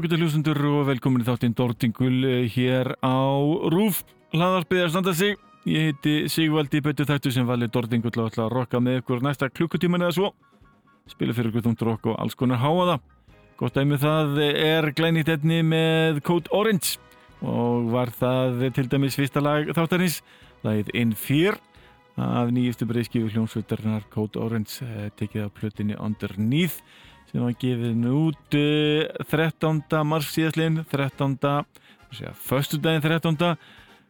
Ágættu hlustendur og velkomin í þáttinn Dordingul hér á Rúf. Hlaðarpið er standa sig. Ég heiti Sigvaldi Böttu Þættu sem vali Dordingul og ætla að rokka með ykkur næsta klukkutíman eða svo. Spila fyrir ykkur þúndur okk og alls konar háaða. Gott dæmi það er glænýtt etni með Code Orange og var það til dæmis fyrsta lag þáttarins, lagið In Fear af nýjustu breyðskifu hljómsveitarnar Code Orange eh, tekið af plötinni Underneath sem var gefið út uh, 13. mars síðastlinn 13. förstu daginn 13.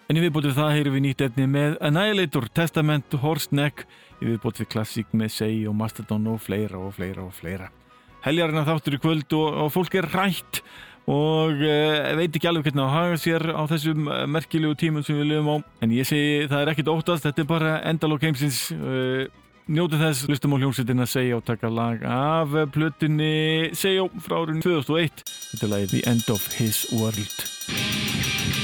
en í viðbótið það heyrum við nýtt efni með Annihilator, Testament, Horseneck í viðbótið við klassík með Sei og Mastodon og fleira og fleira og fleira heljarina þáttur í kvöld og, og fólk er rætt og uh, veit ekki alveg hvernig að haga sér á þessum uh, merkilegu tímum sem við lifum á en ég segi það er ekkit óttast þetta er bara endalók heimsins uh, Njótið þess, hlustum á hljómsveitina Seijó taka lag af plötunni Seijó frá árun 2001. Þetta er lagið The End of His World.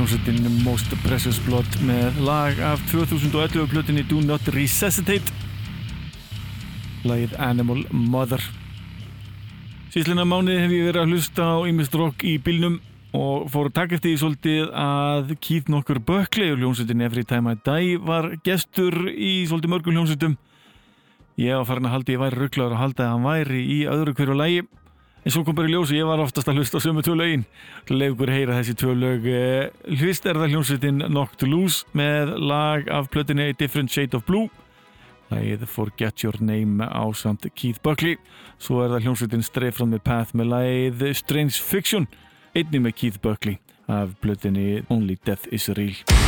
Hljómsveitin Most Precious Blood með lag af 2011 plötinni Do Not Resuscitate. Lagið Animal Mother. Síðlina mánuði hef ég verið að hlusta á Ímist Rock í bílnum og fór að taka eftir því svolítið að Keith nokkur Buckley og hljómsveitin Every Time I Die var gestur í svolítið mörgum hljómsveitum. Ég var farin að halda ég væri rugglaður að halda að hann væri í öðru hverju lagi en svo kom bara í ljósi, ég var oftast að hlusta á sömu tvö lögin. Til að leiða ykkur heyra þessi tvö lög eh, hlust er það hljómsveitin Knock to Lose með lag af plötinni Different Shade of Blue. Lagið Forget Your Name á samt Keith Buckley. Svo er það hljómsveitin Stray From The Path með lagið Strange Fiction einnig með Keith Buckley af plötinni Only Death Is Real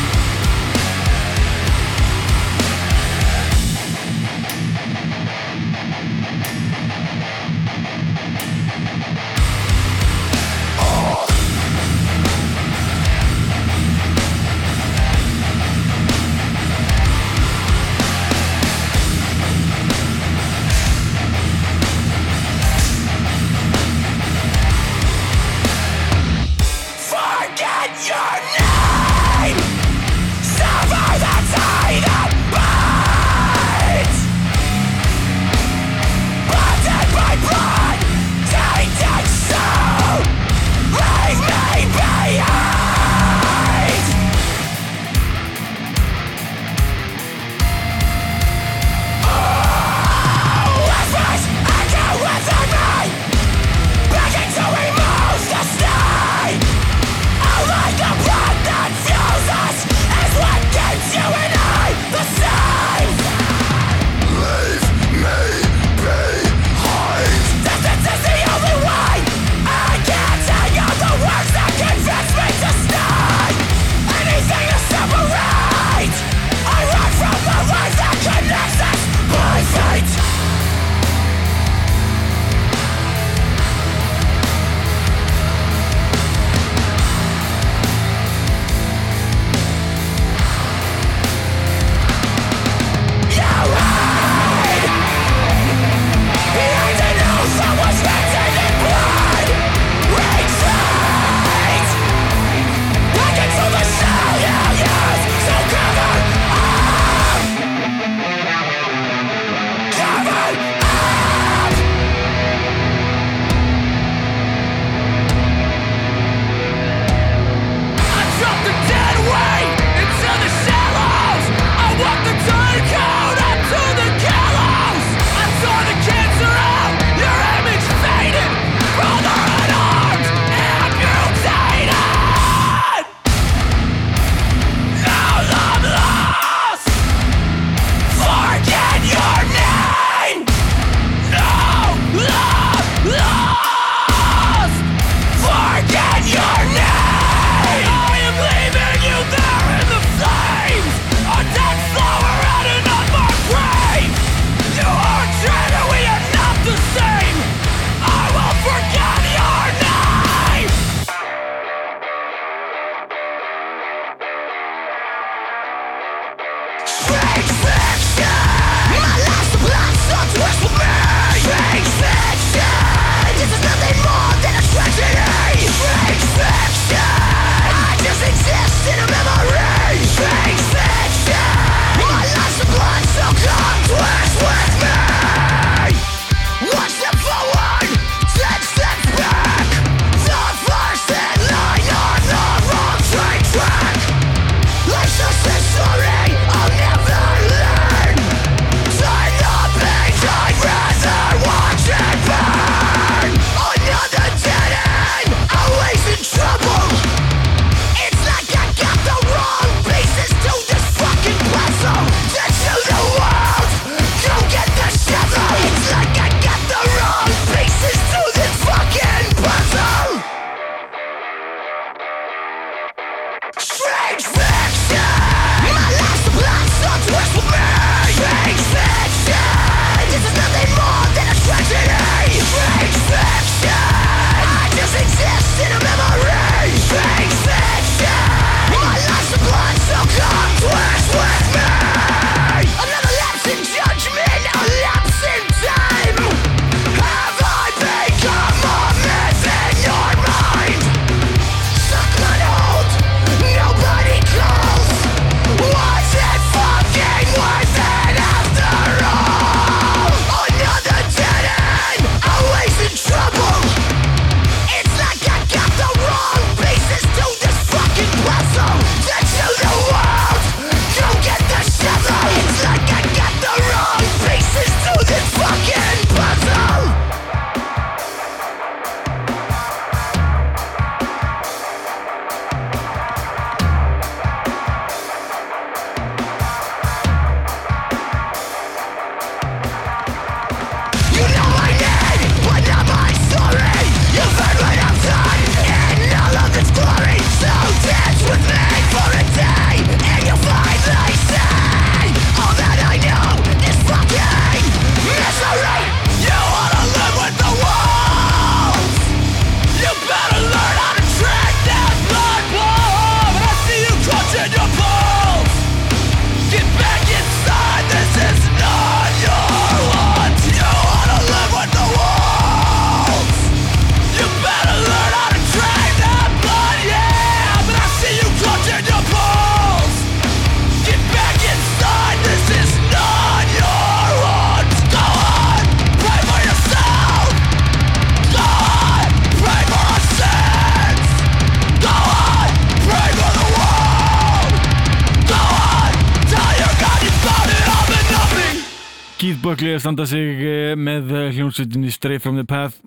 Buckley að standa sig eh, með hljómsveitinni Stray from the Path.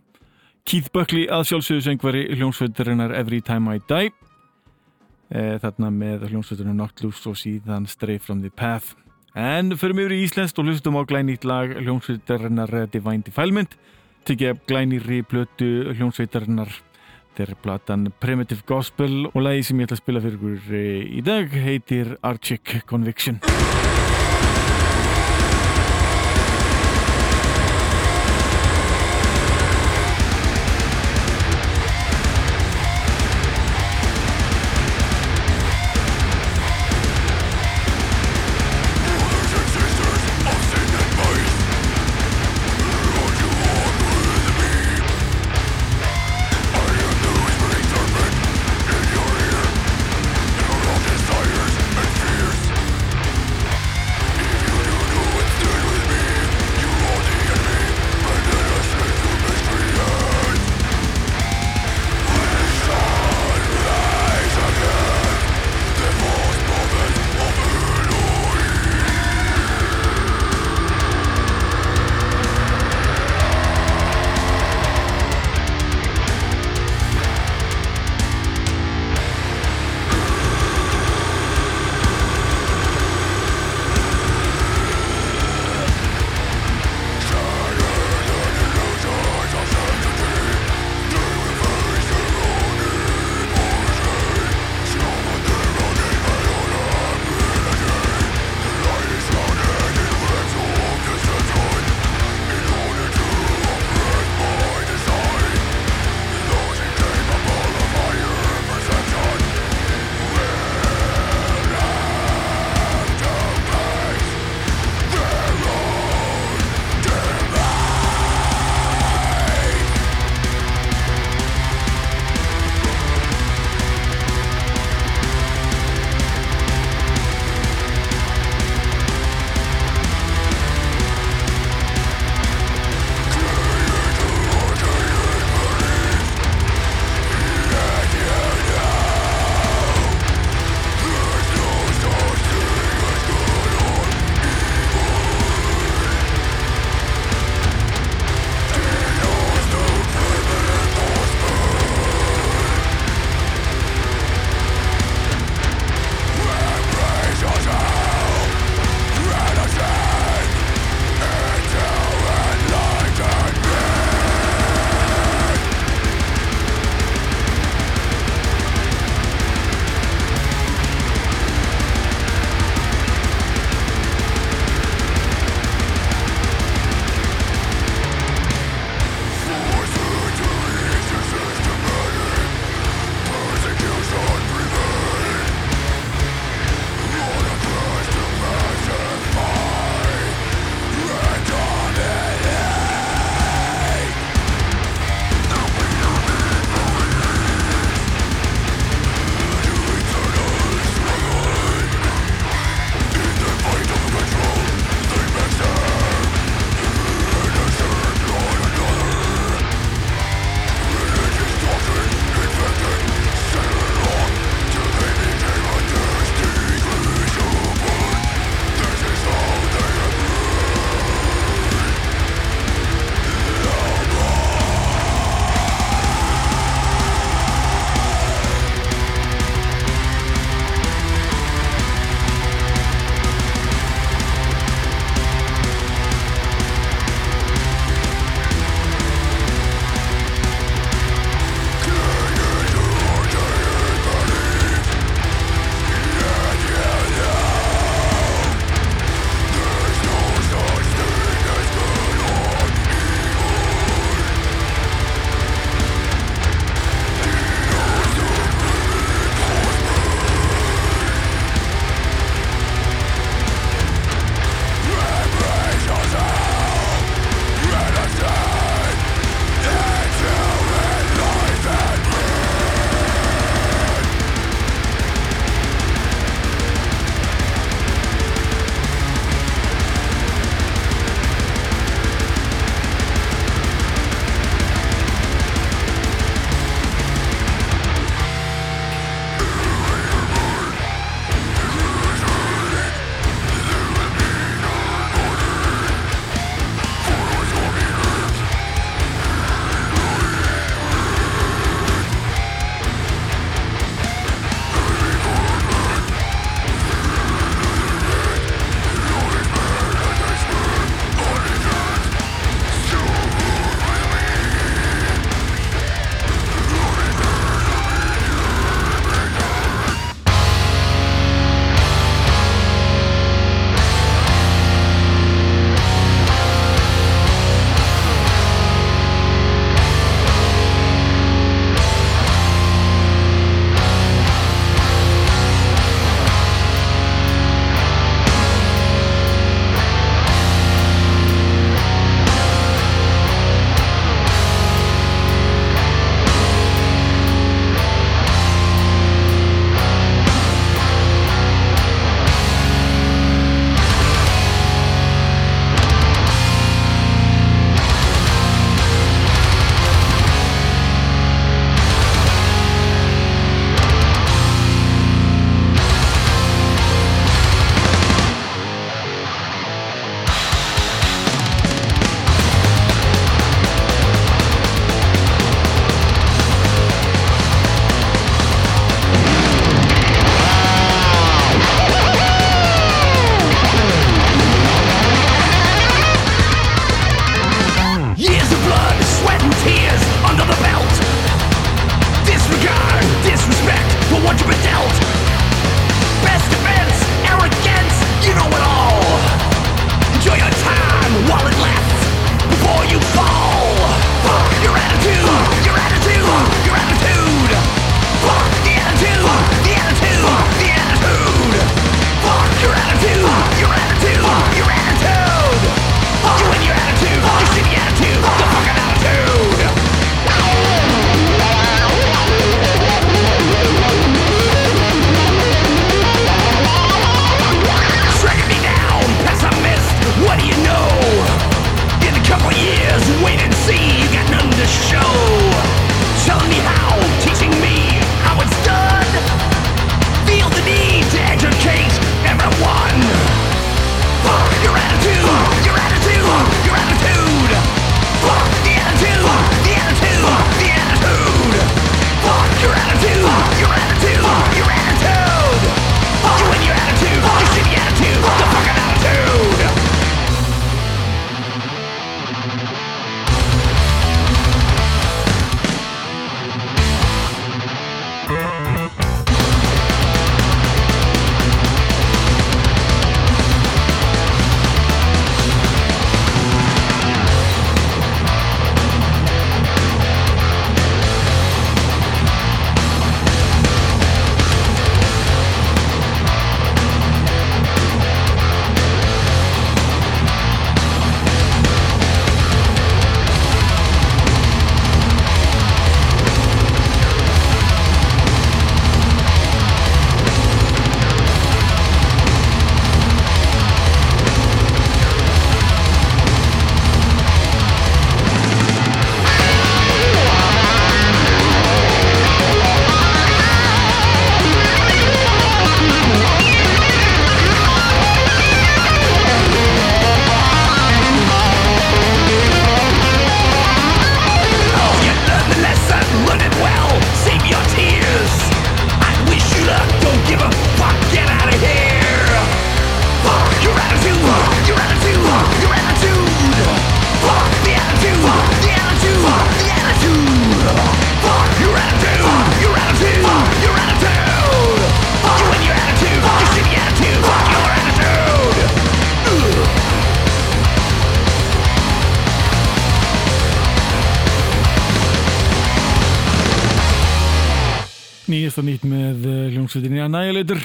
Keith Buckley að sjálfsögðu söngvari hljómsveitirinnar Every Time I Die. E, þarna með hljómsveitinu Not Loose og síðan Stray from the Path. En mig yfir í Íslandst og hlustum á glænýtt lag hljómsveitirinnar Divine Defilement. Tekið upp glænýri blötu hljómsveitirinnar þetta er platan Primitive Gospel og lagi sem ég ætla að spila fyrir ykkur eh, í dag heitir Archic Conviction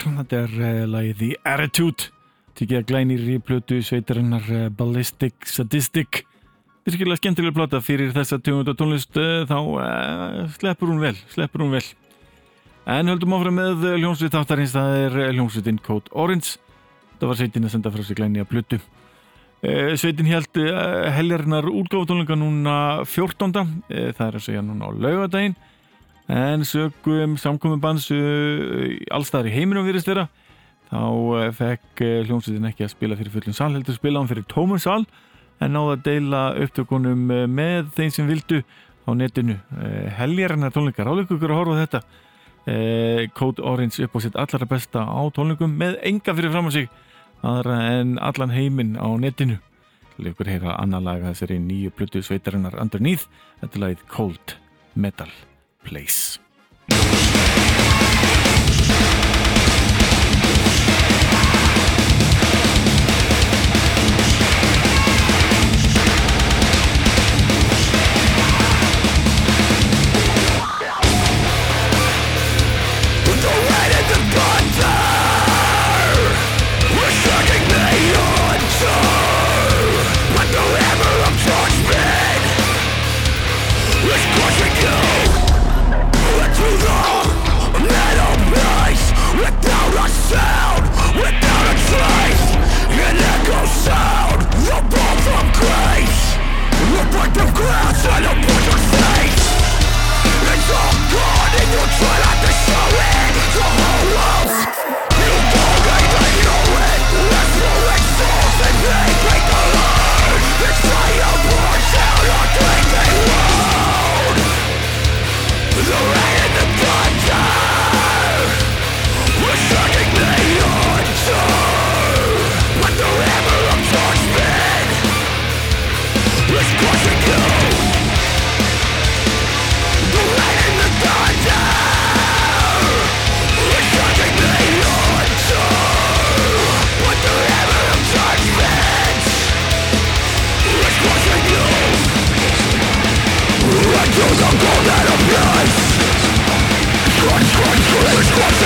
Þetta er uh, lagið The Attitude. Tikið að glænir í plötu sveitarinnar uh, Ballistic Sadistic. Virkilega skemmtilega plata fyrir þessa tjónunda tónlist. Uh, þá sleppur hún vel, sleppur hún vel. En höldum áfram með hljómsveit þáttarins. Það er hljómsveitin Code Orange. Það var sveitin að senda frá sig glæni að plötu. Sveitin held heljarinnar útgáfatónleika núna 14. Uh, það er að segja núna á laugadaginn en sögum samkominn bands uh, allstaðar í heiminum virðist vera þá uh, fekk uh, hljómsveitin ekki að spila fyrir fullum sal heldur spila hann fyrir tómur sal en náða að deila upptökunum með þeim sem vildu á netinu. Heljarinnar tónleikar, áleikur ykkur að horfa á þetta. Code Orange upp á sitt allara besta á tónleikum með enga fyrir fram að sig aðra en allan heiminn á netinu. Leikur heyra annar laga þessari nýju plötu sveitarinnar Underneath, þetta lagið Cold Metal Place I'm go that abuse Strike, strike, strike, strike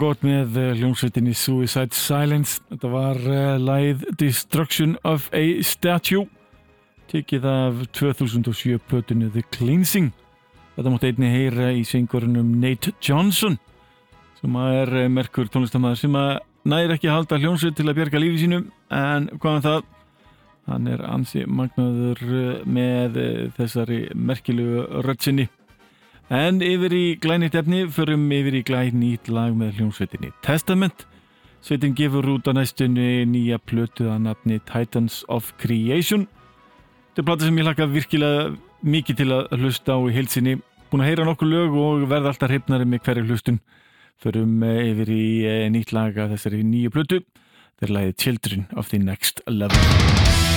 og gott með uh, hljómsveitinni Suicide Silence. Þetta var uh, læð Destruction of a Statue tekið af 2007 plötunni The Cleansing. Þetta mátti einni heyra í syngurunum Nate Johnson sem er uh, merkur tónlistamæður sem næri ekki að halda hljómsveit til að bjerga lífi sínu en hvað með það? Hann er ansi magnaður með þessari merkilegu röttsinni. En yfir í glænit efni förum yfir í glænit lag með hljómsveitinni Testament. Sveitin gefur út á næstunni nýja plötu að nafni Titans of Creation. Þetta er plata sem ég hlakka virkilega mikið til að hlusta á í heilsinni. Búin að heyra nokkuð lög og verða alltaf hreifnari með hverju hlustun. Förum yfir í nýtt lag að þessari nýju plötu. Þetta er lagið Children of the Next Level.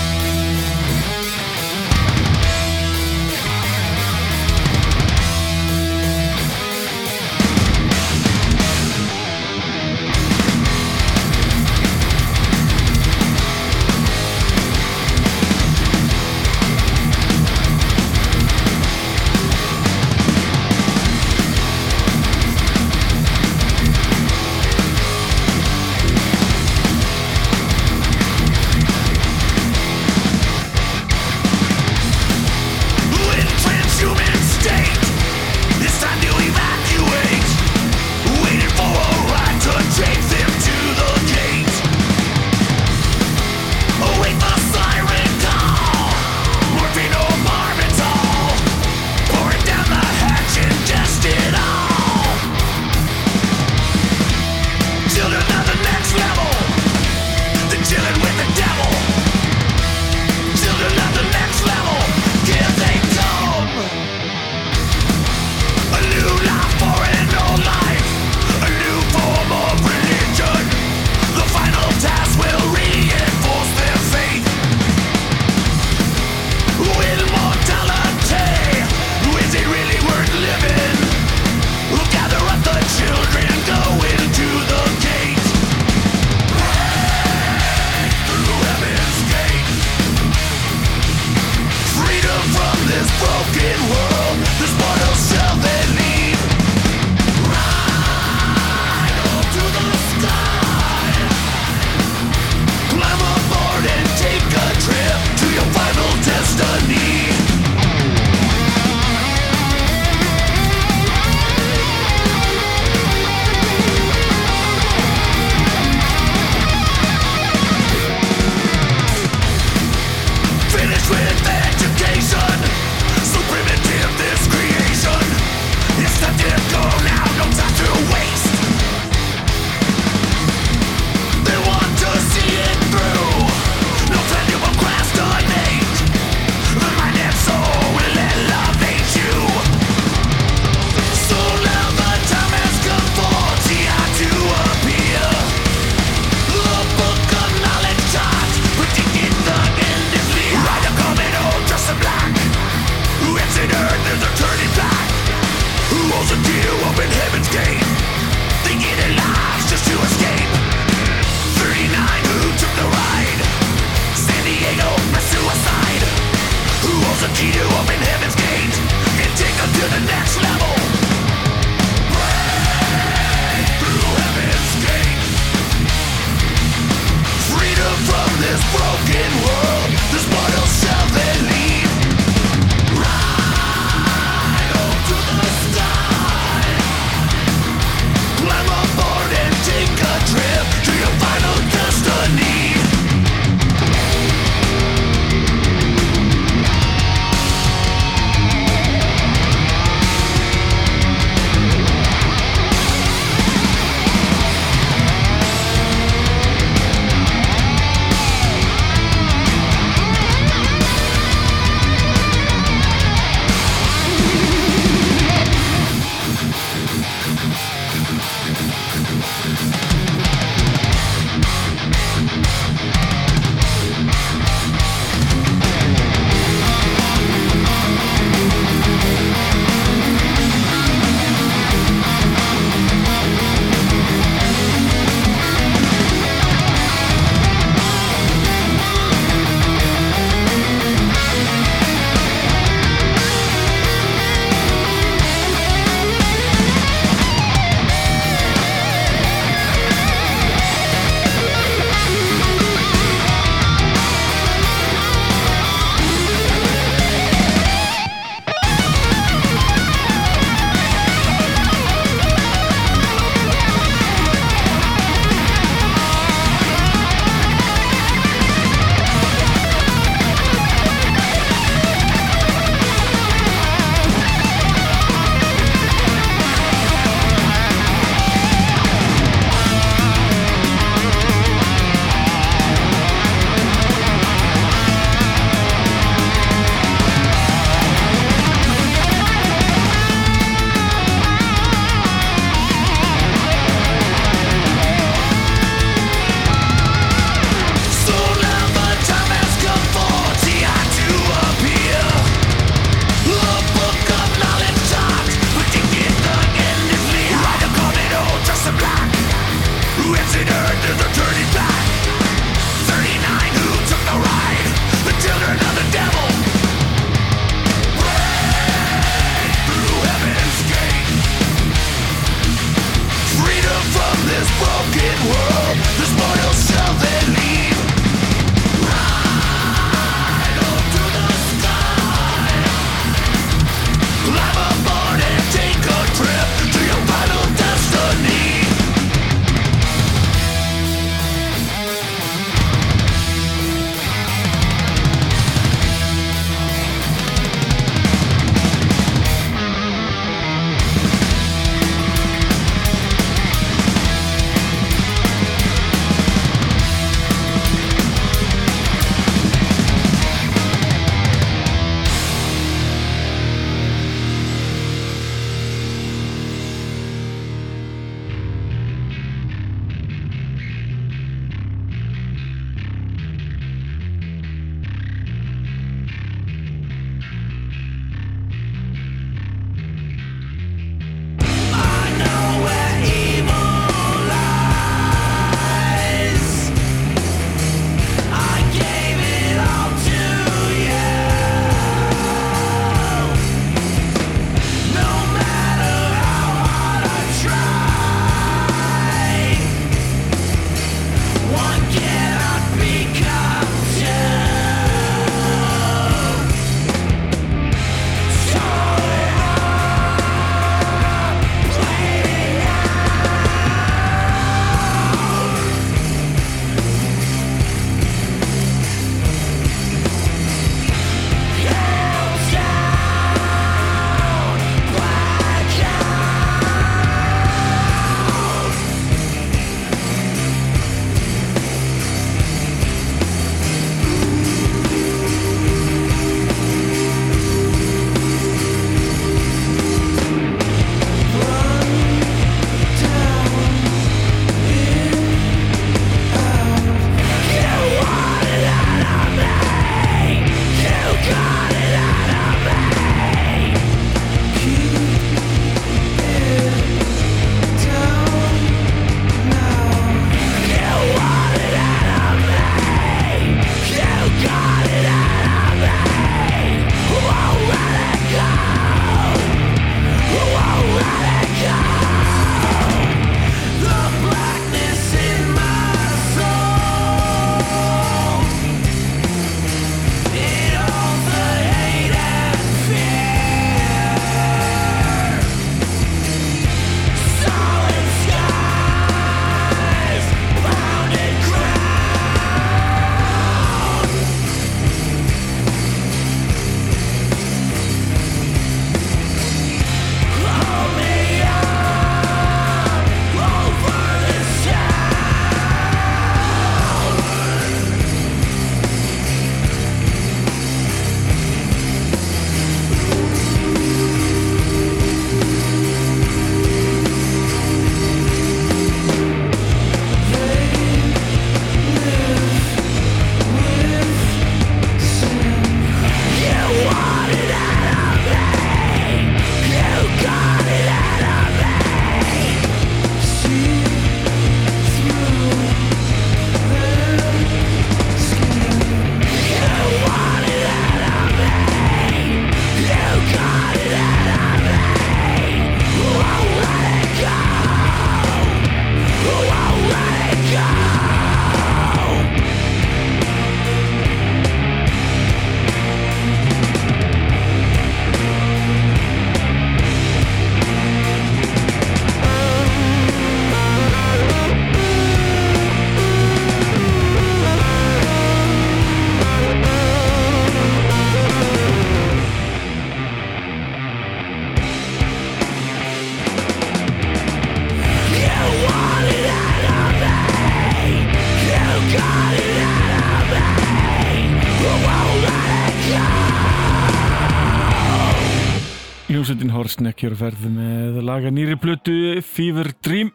Hér að ferðu með laga nýri plötu Fever Dream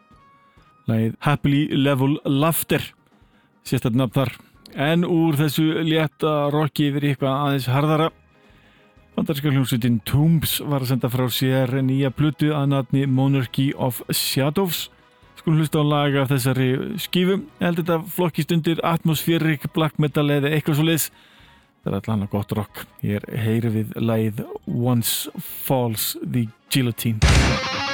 lagið Happily Level Laughter sérstaklega nafn þar en úr þessu létta rocki yfir eitthvað aðeins harðara Vandarska hljómsveitin Tombs var að senda frá sér nýja plötu að natni Monarchy of Shadows Skulum hlusta á laga af þessari skífu. Ég held þetta flokkist undir atmosférik, black metal eða eitthvað svo liðs. Það er allan að gott rock. Ég er heyri við lagið Once Falls the Guillotine.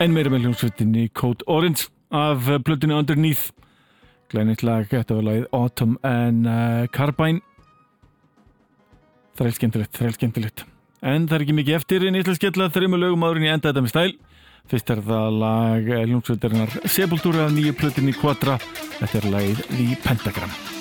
En meira með hljómsveitinni Code Orange af plötunni Underneath. Glænit lag, þetta var lagið Autumn and uh, Carbine. Þræl skemmtilegt, þræl skemmtilegt. En það er ekki mikið eftir en ég ætla að skella þrejum lögum en ég enda þetta með stæl. Fyrst er það lag hljómsveitarinnar Sepultura af nýju plötunni Quadra. Þetta er lagið The Pentagram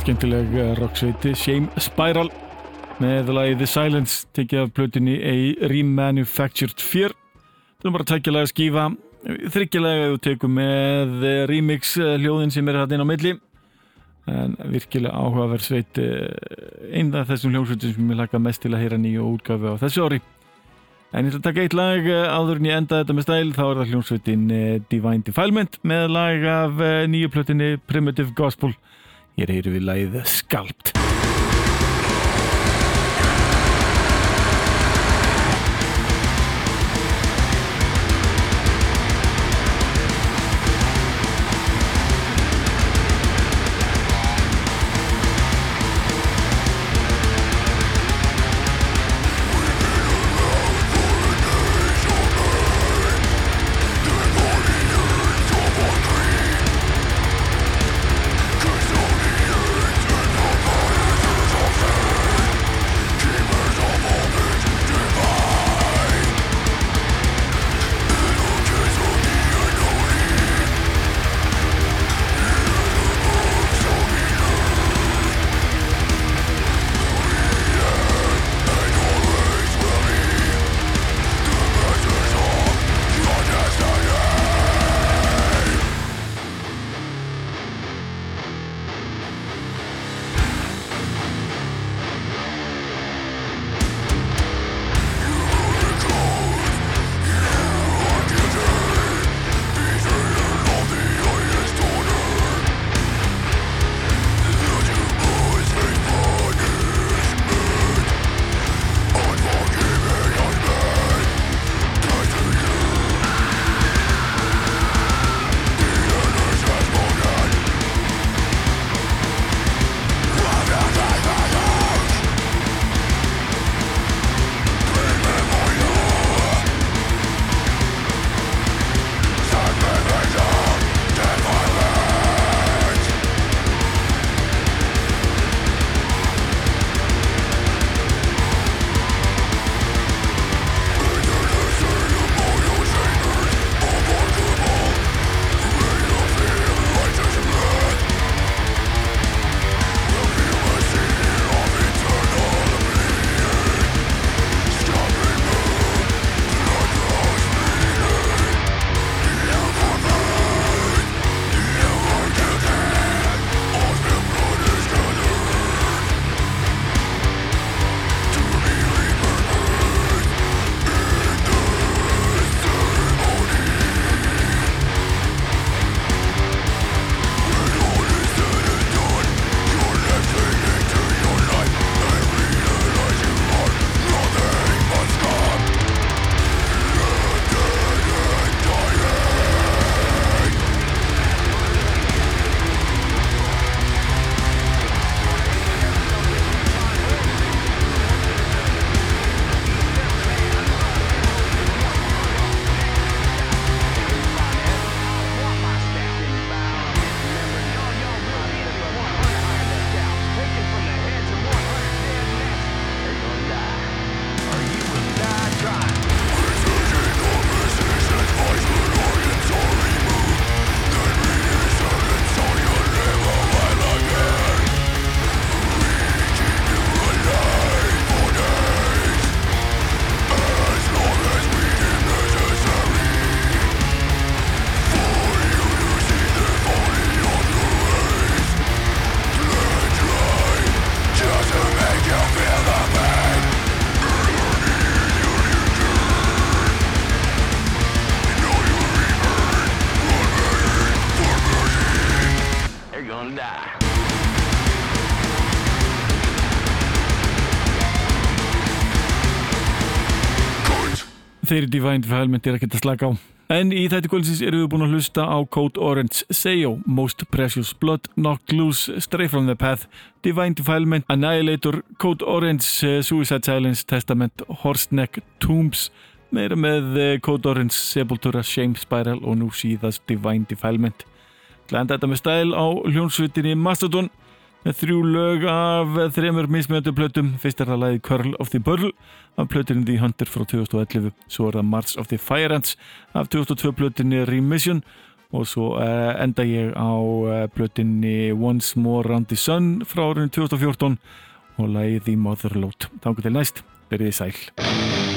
skemmtileg eh, rocksveiti Shame Spiral með lagið The Silence tekið af blötunni A Remanufactured Fear. Það er bara tækjalega skífa. Þryggjalega þú tekum með eh, remix eh, hljóðin sem er hægt inn á milli. En virkilega áhugaverð sveit einn af þessum hljóðsveitum sem ég laka mest til að heyra nýju útgafu á þessu ári. En ég ætla að taka eitt lag áður en ég enda þetta með stæl. Þá er það hljóðsveitin Divine Defilement með lag af nýju plötunni Primitive Gospel Hér heyru við læðið Skalpt þeir Divine Defilement er ekki að slaka á. En í þetta kvöldsins erum við búin að hlusta á Code Orange, Seyo, Most Precious Blood, Knocked Loose, Stray From The Path, Divine Defilement, Annihilator, Code Orange, eh, Suicide Silence, Testament, Horseneck, Tombs, meira með eh, Code Orange, Sepultura, Shame Spiral og nú síðast Divine Defilement. Glenda þetta með stæl á hljónsvitinni Mastodon með þrjú lög af þremur mismjöndu plötum. Fyrst er það lagið Curl of the Pearl af plötunni The Hunter frá 2011. Svo er það March of the Fire Ants af 2002 plötunni Remission og svo uh, enda ég á uh, plötunni Once More Round the Sun frá árinu 2014 og The Motherload. Þannig til næst, verið sæl.